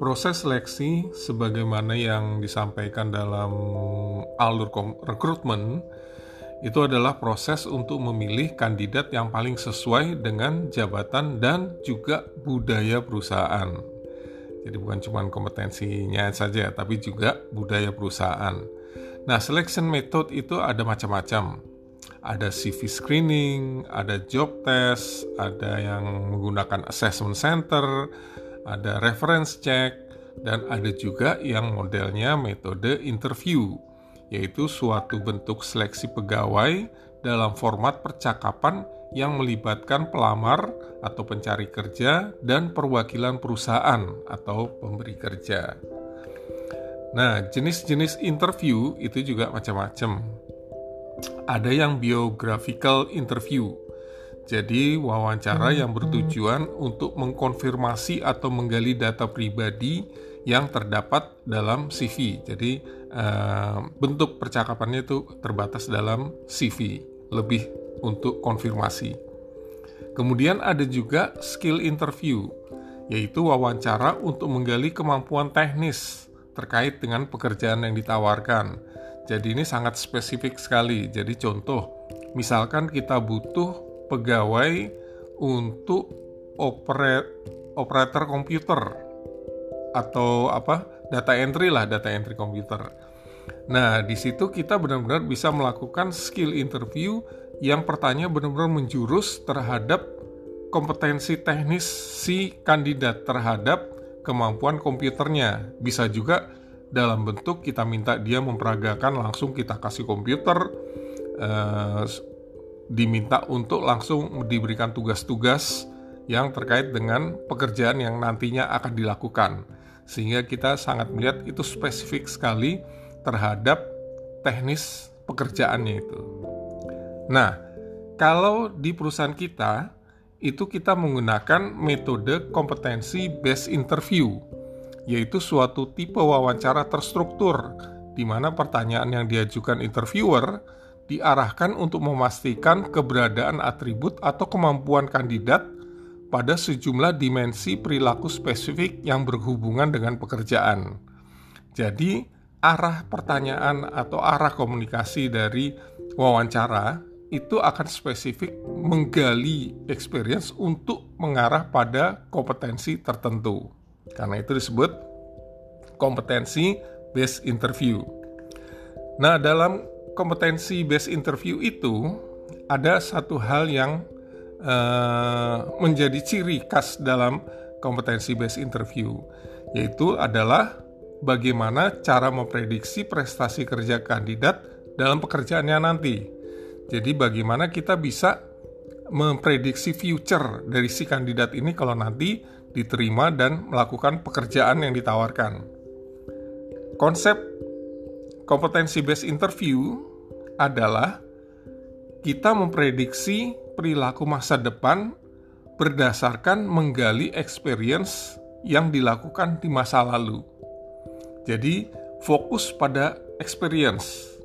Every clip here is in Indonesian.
Proses seleksi sebagaimana yang disampaikan dalam alur rekrutmen itu adalah proses untuk memilih kandidat yang paling sesuai dengan jabatan dan juga budaya perusahaan. Jadi bukan cuma kompetensinya saja, tapi juga budaya perusahaan. Nah, selection method itu ada macam-macam. Ada CV screening, ada job test, ada yang menggunakan assessment center, ada reference check, dan ada juga yang modelnya metode interview, yaitu suatu bentuk seleksi pegawai dalam format percakapan yang melibatkan pelamar atau pencari kerja dan perwakilan perusahaan atau pemberi kerja. Nah, jenis-jenis interview itu juga macam-macam. Ada yang biographical interview, jadi, wawancara hmm. yang bertujuan untuk mengkonfirmasi atau menggali data pribadi yang terdapat dalam CV. Jadi, uh, bentuk percakapannya itu terbatas dalam CV, lebih untuk konfirmasi. Kemudian ada juga skill interview, yaitu wawancara untuk menggali kemampuan teknis terkait dengan pekerjaan yang ditawarkan. Jadi ini sangat spesifik sekali. Jadi contoh, misalkan kita butuh pegawai untuk operator komputer atau apa data entry lah data entry komputer. Nah di situ kita benar-benar bisa melakukan skill interview yang pertanyaan benar-benar menjurus terhadap kompetensi teknis si kandidat terhadap kemampuan komputernya. Bisa juga dalam bentuk kita minta dia memperagakan langsung kita kasih komputer eh, diminta untuk langsung diberikan tugas-tugas yang terkait dengan pekerjaan yang nantinya akan dilakukan. Sehingga kita sangat melihat itu spesifik sekali terhadap teknis pekerjaannya itu. Nah, kalau di perusahaan kita itu kita menggunakan metode kompetensi based interview, yaitu suatu tipe wawancara terstruktur di mana pertanyaan yang diajukan interviewer diarahkan untuk memastikan keberadaan atribut atau kemampuan kandidat pada sejumlah dimensi perilaku spesifik yang berhubungan dengan pekerjaan. Jadi, arah pertanyaan atau arah komunikasi dari wawancara itu akan spesifik menggali experience untuk mengarah pada kompetensi tertentu. Karena itu disebut kompetensi based interview. Nah, dalam kompetensi based interview itu ada satu hal yang uh, menjadi ciri khas dalam kompetensi based interview yaitu adalah bagaimana cara memprediksi prestasi kerja kandidat dalam pekerjaannya nanti. Jadi bagaimana kita bisa memprediksi future dari si kandidat ini kalau nanti diterima dan melakukan pekerjaan yang ditawarkan. Konsep kompetensi based interview adalah kita memprediksi perilaku masa depan berdasarkan menggali experience yang dilakukan di masa lalu. Jadi, fokus pada experience.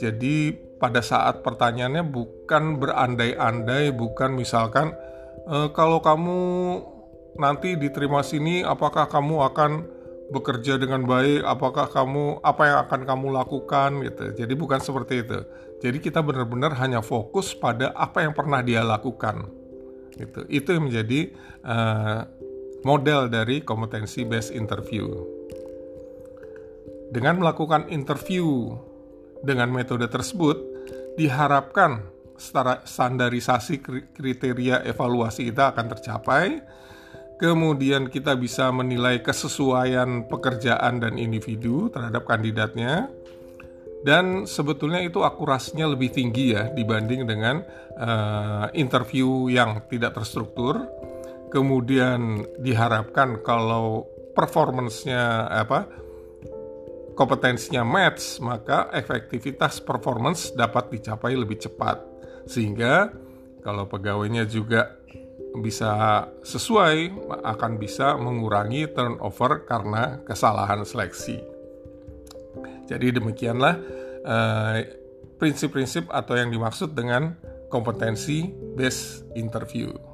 Jadi, pada saat pertanyaannya bukan berandai-andai, bukan misalkan e, kalau kamu nanti diterima sini, apakah kamu akan bekerja dengan baik, apakah kamu apa yang akan kamu lakukan gitu. Jadi bukan seperti itu. Jadi kita benar-benar hanya fokus pada apa yang pernah dia lakukan. Gitu. Itu yang menjadi uh, model dari kompetensi based interview. Dengan melakukan interview dengan metode tersebut diharapkan standarisasi kriteria evaluasi kita akan tercapai Kemudian kita bisa menilai kesesuaian pekerjaan dan individu terhadap kandidatnya. Dan sebetulnya itu akurasinya lebih tinggi ya dibanding dengan uh, interview yang tidak terstruktur. Kemudian diharapkan kalau performance-nya apa kompetensinya match, maka efektivitas performance dapat dicapai lebih cepat. Sehingga kalau pegawainya juga bisa sesuai akan bisa mengurangi turnover karena kesalahan seleksi. Jadi demikianlah eh, prinsip-prinsip atau yang dimaksud dengan kompetensi based interview.